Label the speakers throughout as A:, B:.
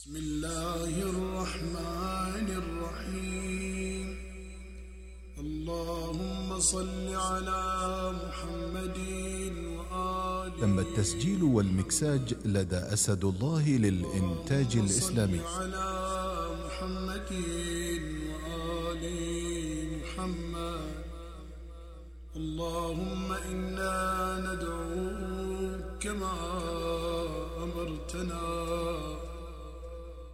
A: بسم الله الرحمن الرحيم. اللهم صل على محمد وآل
B: تم التسجيل والمكساج لدى أسد الله للإنتاج الإسلامي.
A: على محمد وآل محمد. اللهم إنا ندعوك كما أمرتنا.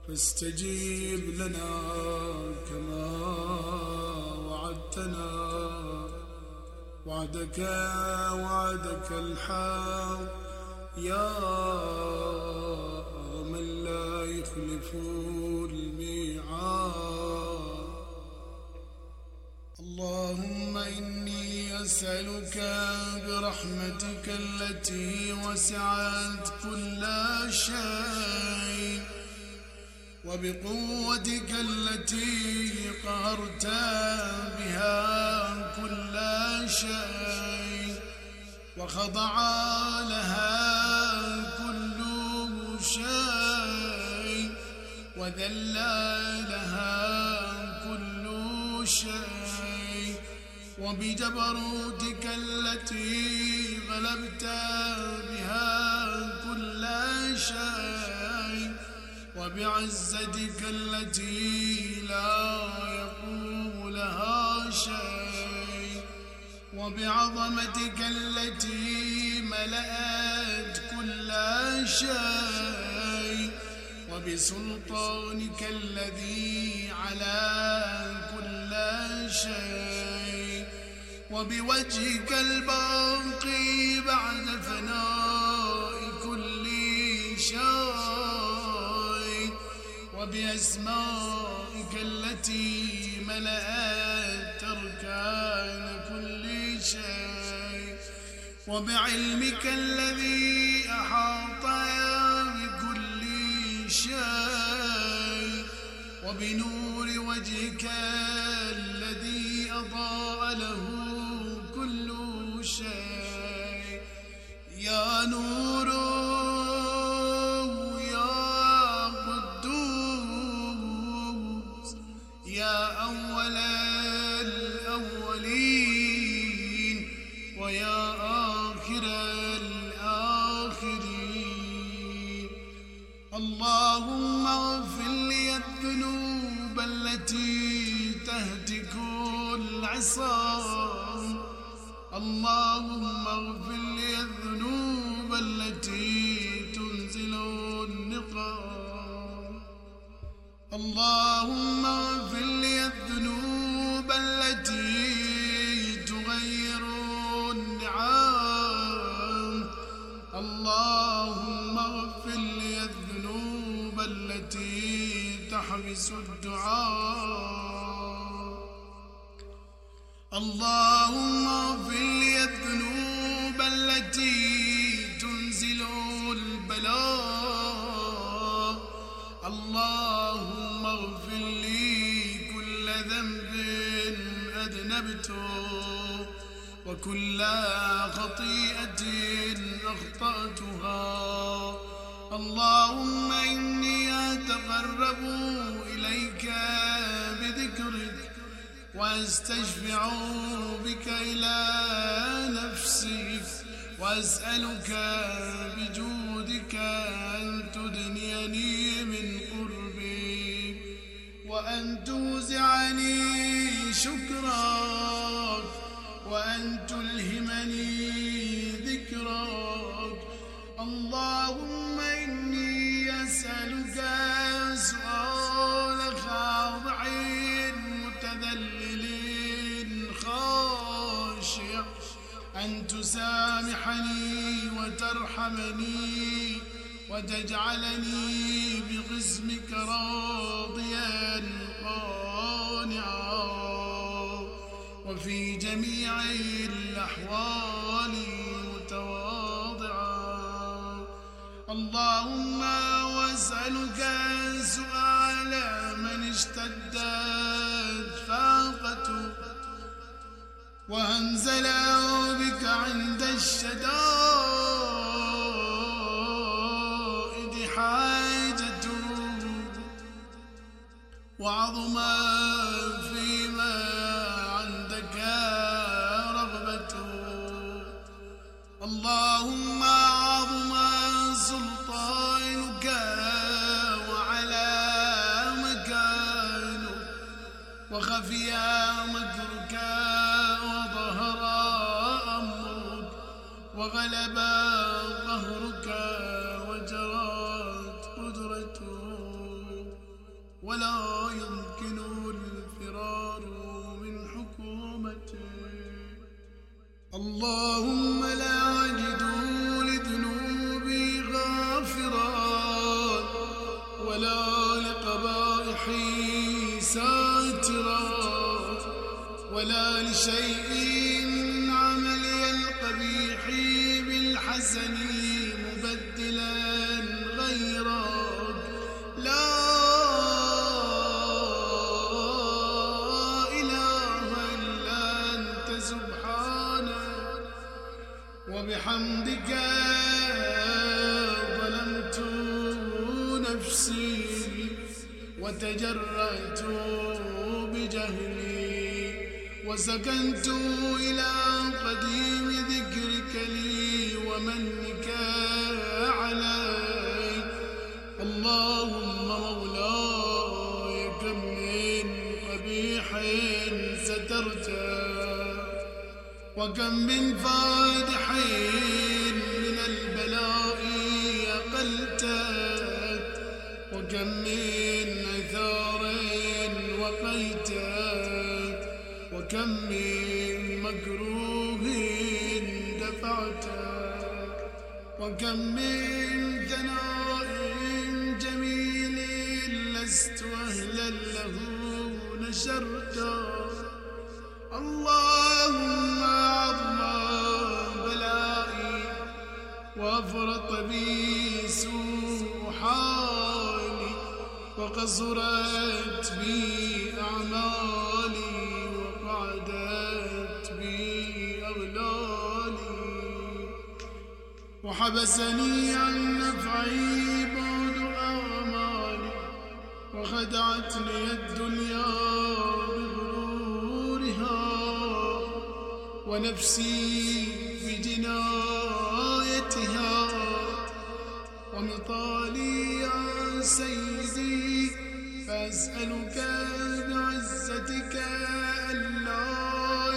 A: فاستجيب لنا كما وعدتنا. وعدك وعدك الحق يا من لا يخلف الميعاد. اللهم إني أسألك برحمتك التي وسعت كل شيء. وبقوتك التي قهرت بها كل شيء وخضع لها كل شيء وذل لها كل شيء وبجبروتك التي غلبت بها كل شيء وبعزتك التي لا يقوم لها شيء وبعظمتك التي ملأت كل شيء وبسلطانك الذي على كل شيء وبوجهك الباقي بعد فناء كل شيء. وبأسمائك التي ملأت أركان كل شيء وبعلمك الذي أحاط بكل شيء وبنور وجهك الذي أضاء له كل شيء يا نور اللهم اغفر لي الذنوب التي تغير النعام اللهم اغفر لي الذنوب التي تحبس الدعاء. اللهم اغفر لي الذنوب التي وكل خطيئة أخطأتها. اللهم إني أتقرب إليك بذكرك وأستشفع بك إلى نفسي وأسألك بجودك أن تدنيني من قربي وأن توزعني شكرك وأن تلهمني ذكرك اللهم إني أسألك سؤال خاضع متذلل خاشع أن تسامحني وترحمني وتجعلني بقسمك راضيا قانعا وفي جميع الأحوال متواضعا. اللهم واسألك سؤال من اشتدت فاقته وأنزل بك عند الشدائد حاجته وعظما قهرك مولاي كم من قبيح سترته وكم من فادح من البلاء أقلته وكم من أثار وقيته وكم من مكروه دفعته وكم من ثناء لست أهلا له نشرته اللهم عظم بلائي وأفرط بي سوء حالي وقصرت بي أعمالي وقعدت بي أغلالي. وحبسني عن نفعي الدنيا بغرورها ونفسي بجنايتها ومطالي يا سيدي فأسألك بعزتك ألا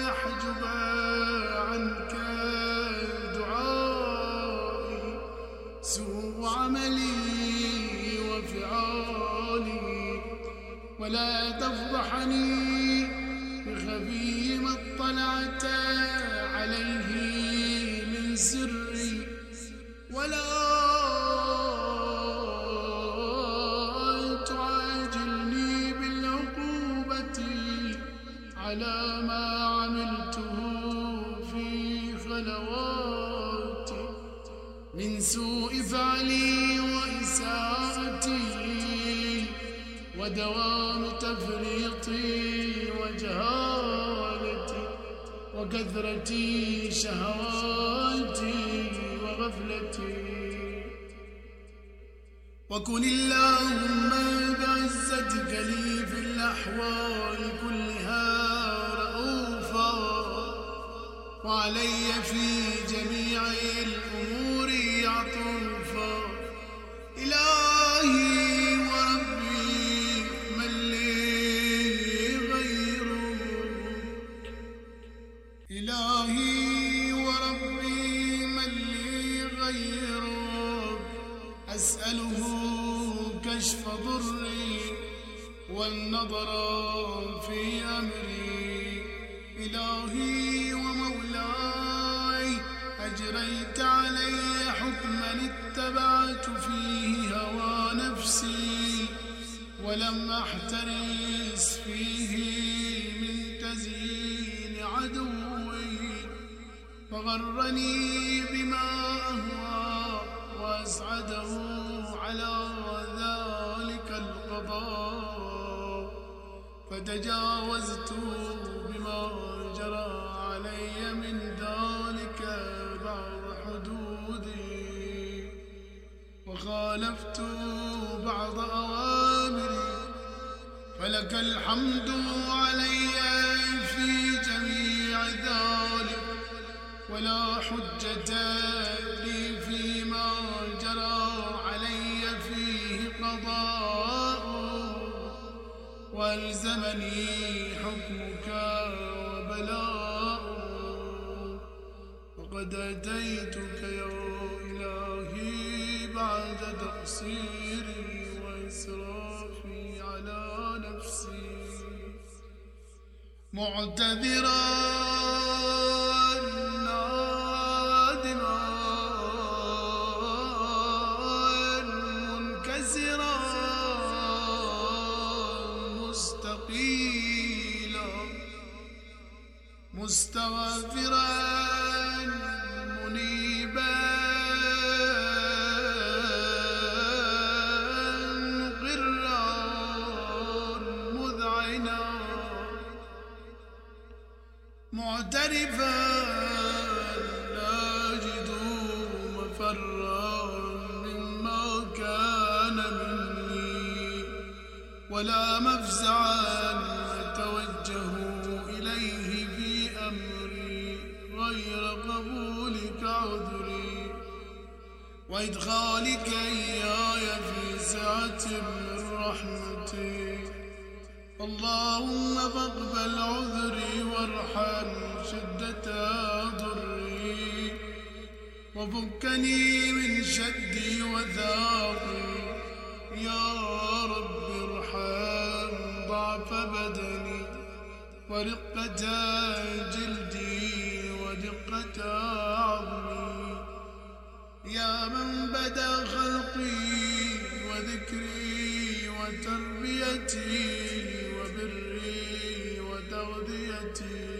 A: يحجب ولا تفضحني بخفي ما اطلعت عليه من سري وكثرة شهواتي وغفلتي. وكن اللهم بعزتك لي في الأحوال كلها رؤوفا وعلي في جميع الأمور عطوفا. إلهي والنظر في أمري إلهي ومولاي أجريت علي حكما اتبعت فيه هوى نفسي ولم أحترس فيه من تزيين عدوي. فغرني بما أهوى وأسعده على ذلك القضاء. فتجاوزت بما جرى علي من ذلك بعض حدودي. وخالفت بعض أوامري ولك الحمد علي في جميع ذلك ولا حجة والزمني حكمك وبلاء. وقد أتيتك يا إلهي بعد تقصيري وإسرافي على نفسي. معتذرا مستغفرا منيبا مقرا مذعنا معترفا لا أجد مفرا مما كان مني ولا مفزعا وإدخالك إياي في سعة من رحمتك اللهم فاقبل عذري وارحم شدة ضري. وفكني من شدي وثاقي يا رب ارحم ضعف بدني. ورقة جلدي ودقة عظمي. يا من بدا خلقي وذكري وتربيتي وبري وتغذيتي.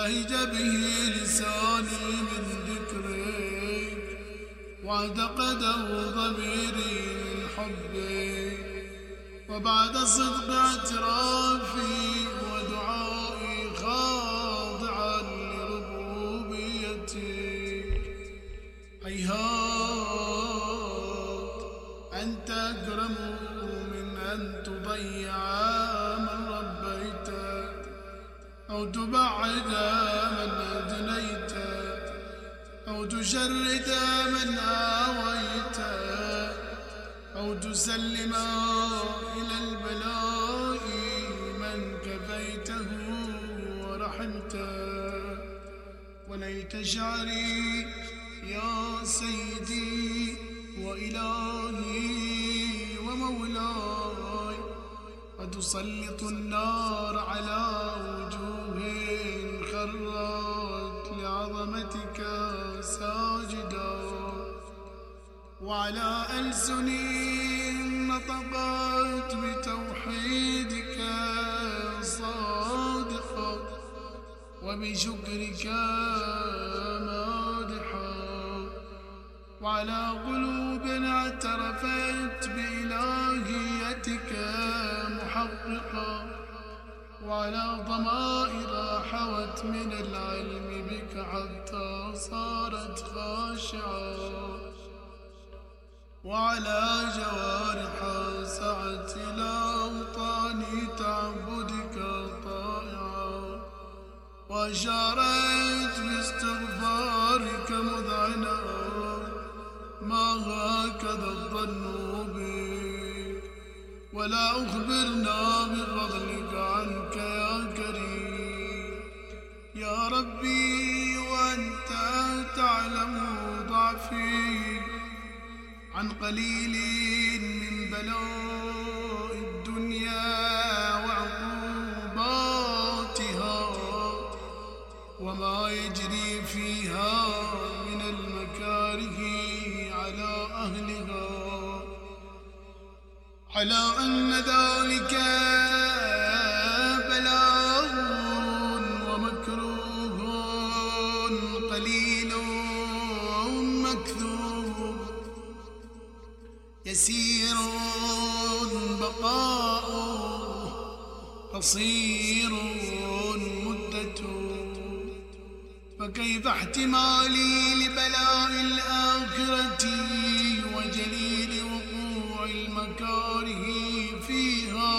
A: ولهج به لساني من ذكرك واعتقده ضميري من حبك وبعد صدق اعترافي ودعائي خاضعا لربوبيتك هيهات أنت أكرم من أن تضيع أو تبعد من أدنيت أو تشرد من آويت أو تسلم إلى البلاء من كفيته ورحمته وليت شعري يا سيدي وإلهي ومولاي وتسلط النار على وجوه خرت لعظمتك ساجدا وعلى ألسن نطقت بتوحيدك صادقا وبشكرك مادحا وعلى قلوب اعترفت بإلهيتك محققا وعلى ضمائر حوت من العلم بك حتى صارت خاشعة وعلى جوارح سعت إلى أوطان تعبدك طائعا. وأشارت باستغفارك مذعنا. ما هكذا الظن بك؟ ولا أخبرنا بفضلك لك يا كريم يا ربي وأنت تعلم ضعفي. عن قليل من بلاء الدنيا وعقوباتها وما يجري فيها من المكاره على أهلها. على أن ذلك يسير بقاؤه قصير مدته. فكيف احتمالي لبلاء الآخرة وجليل وقوع المكاره فيها؟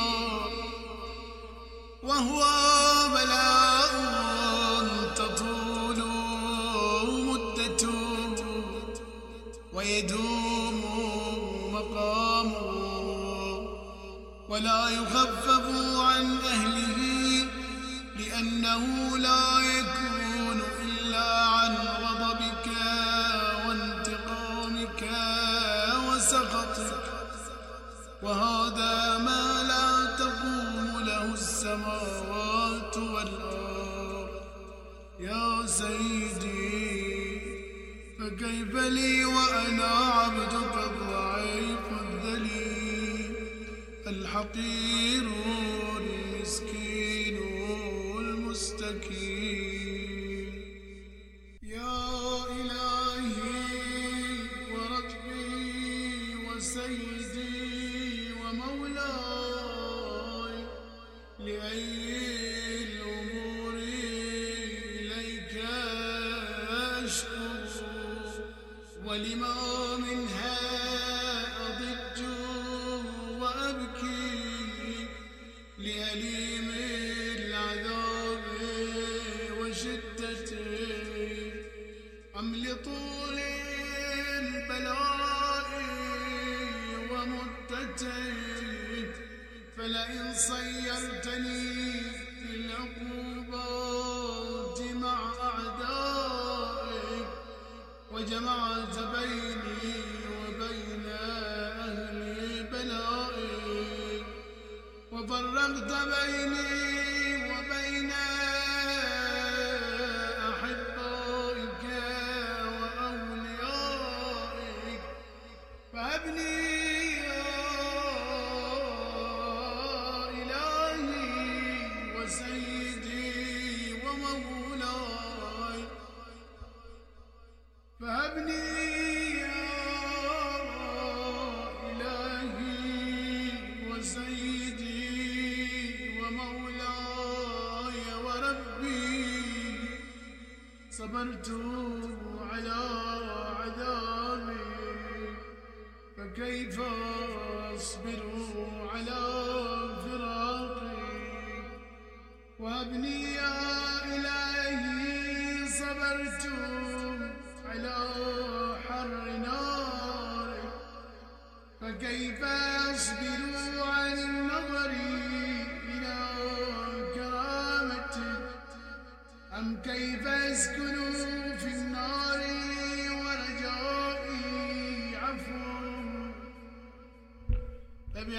A: وهو بلاء تطول مدته. ويدوم ولا يخفف عن أهله لأنه لا يكون إلا عن غضبك وانتقامك وسخطك. وهذا ما لا تقوم له السماوات والأرض. يا سيدي فكيف لي وأنا عبدك حقير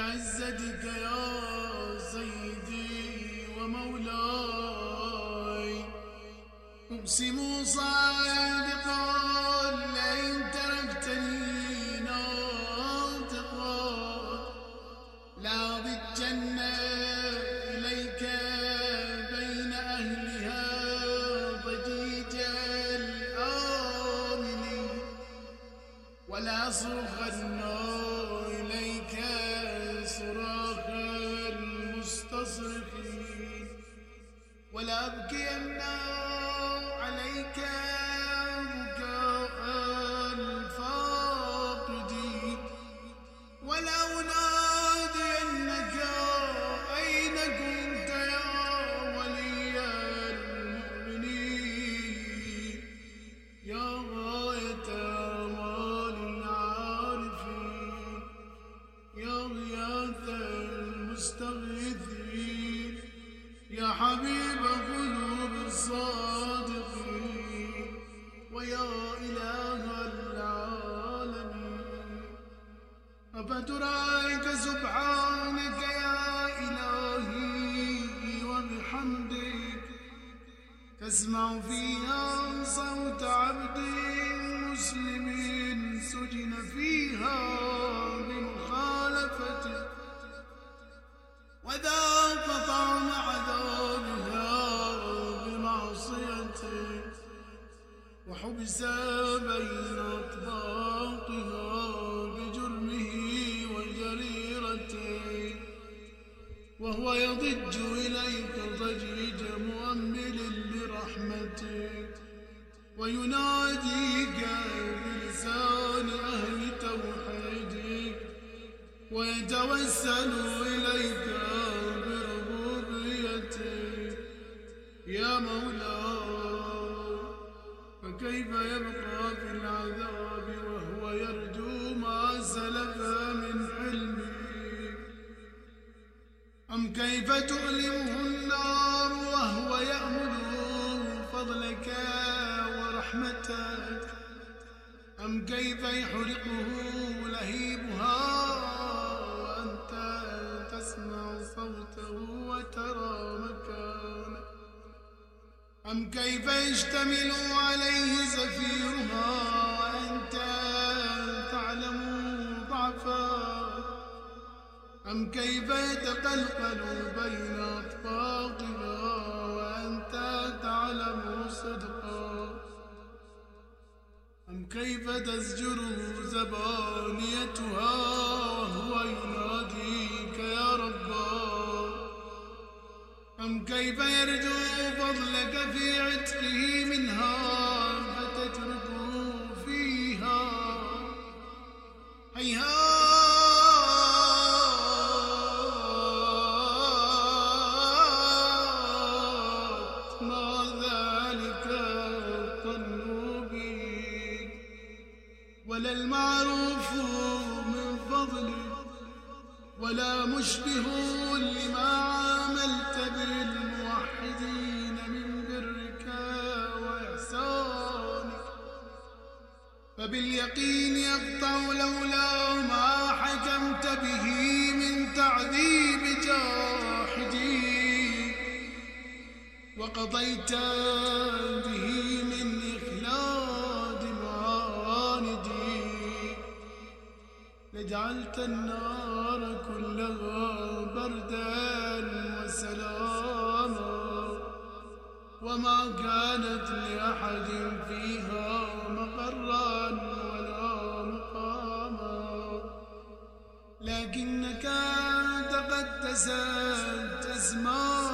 A: بعزتك يا سيدي ومولاي. أقسم صلاة جعلت النار كلها بردا وسلاما وما كانت لأحد فيها مقرا ولا مقاما. لكنك أنت قد أسماء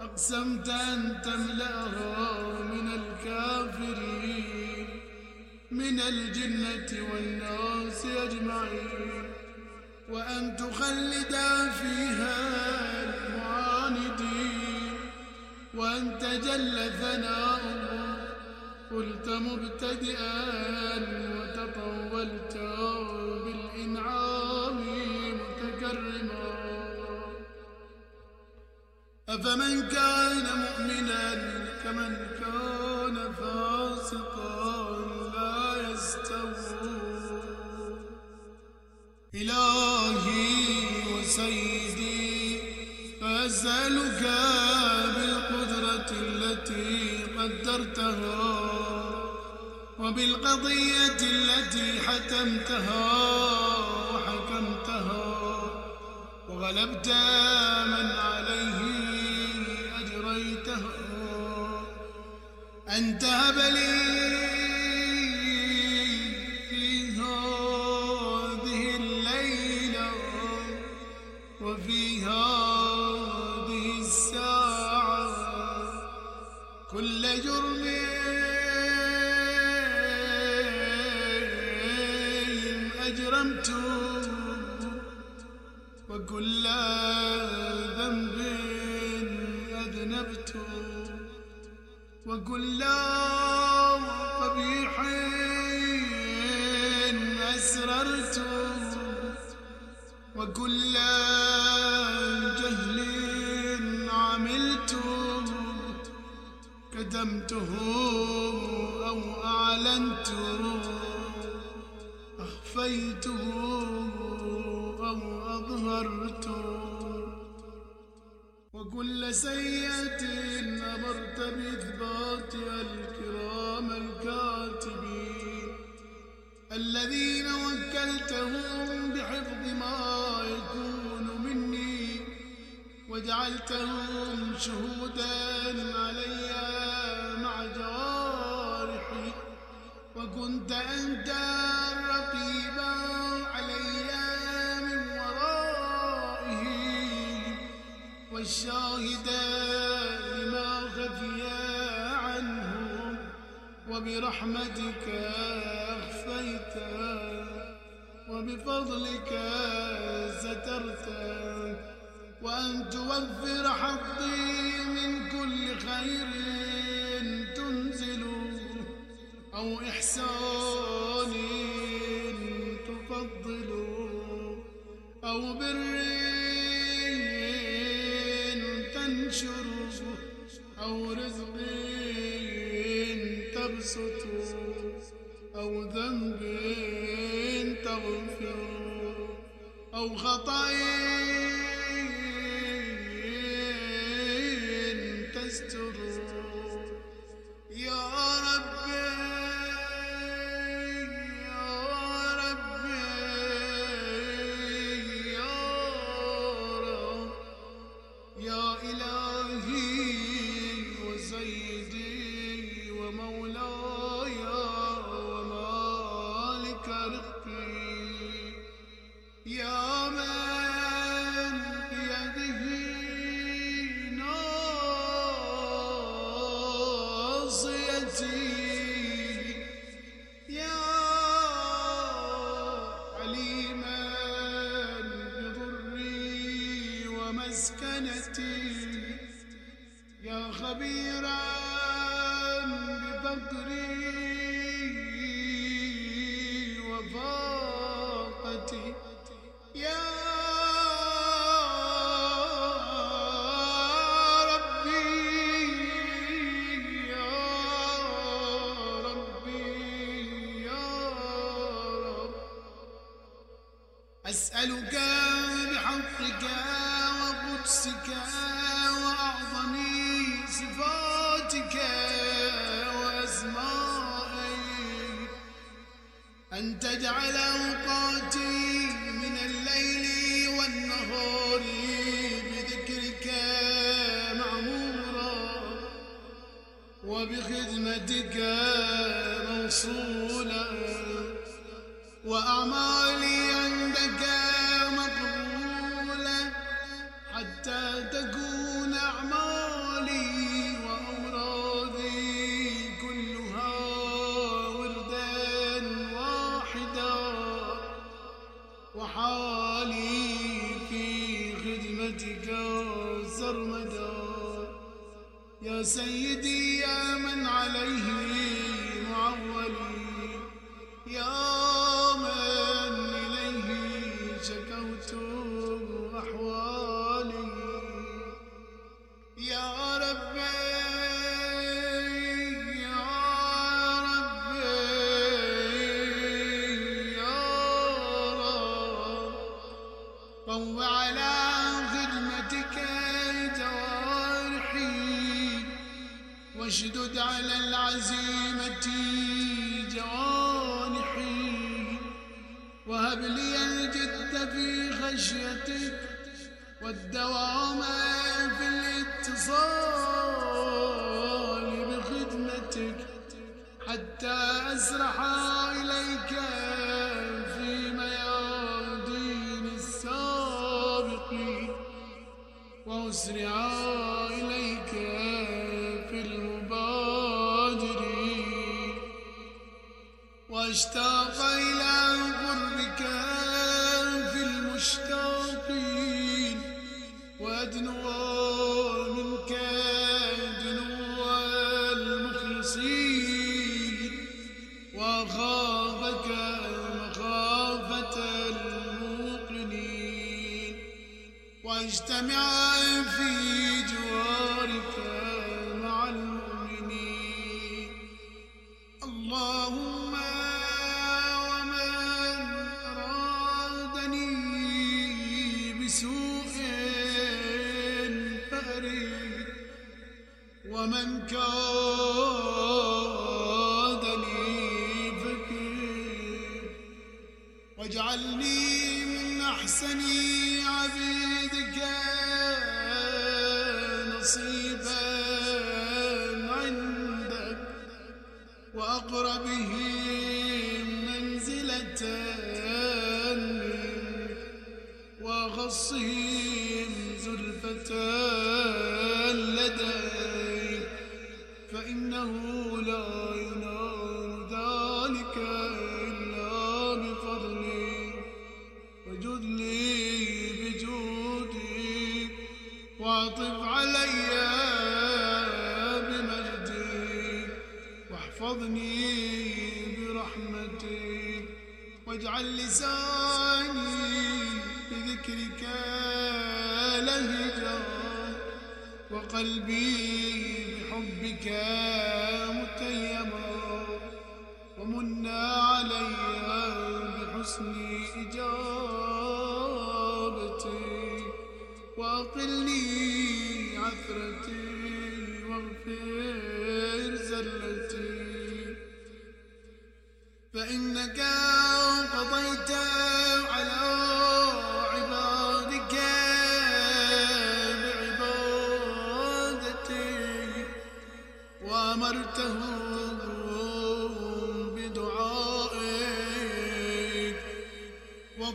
A: أقسمت أن تملأها من الكافرين. من الجنة والناس أجمعين وأن تخلدا فيها المعاندين وأن تجل ثناء الله قلت مبتدئا وتطولت بالإنعام متكرما. أفمن كان مؤمنا كمن كان فاسقا؟ إلهي وسيدي فأسألك بالقدرة التي قدرتها وبالقضية التي حتمتها وحكمتها وغلبت من علي جعلتهم شهودا علي مع جوارحي وكنت أنت رقيبا علي من ورائه. والشاهدا لما خفي عنهم وبرحمتك أخفيت وبفضلك سترت. وأن توفر حظي من كل خير تنزل أو إحسان تفضل أو بر تنشر أو رزق تبسط أو ذنب تغفر أو خطأ تستر يا أسألك واشدد على العزيمة جوانحي. وهب لي الجد في خشيتك والدوام في الاتصال بخدمتك حتى أسرح إليك في ميادين السابقين وأسرع واشتاق إلى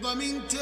A: وضمنت